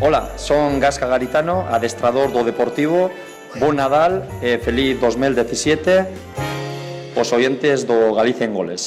Ola, son Gasca Garitano, adestrador do Deportivo. Bon Nadal e feliz 2017 os oyentes do Galicia en Goles.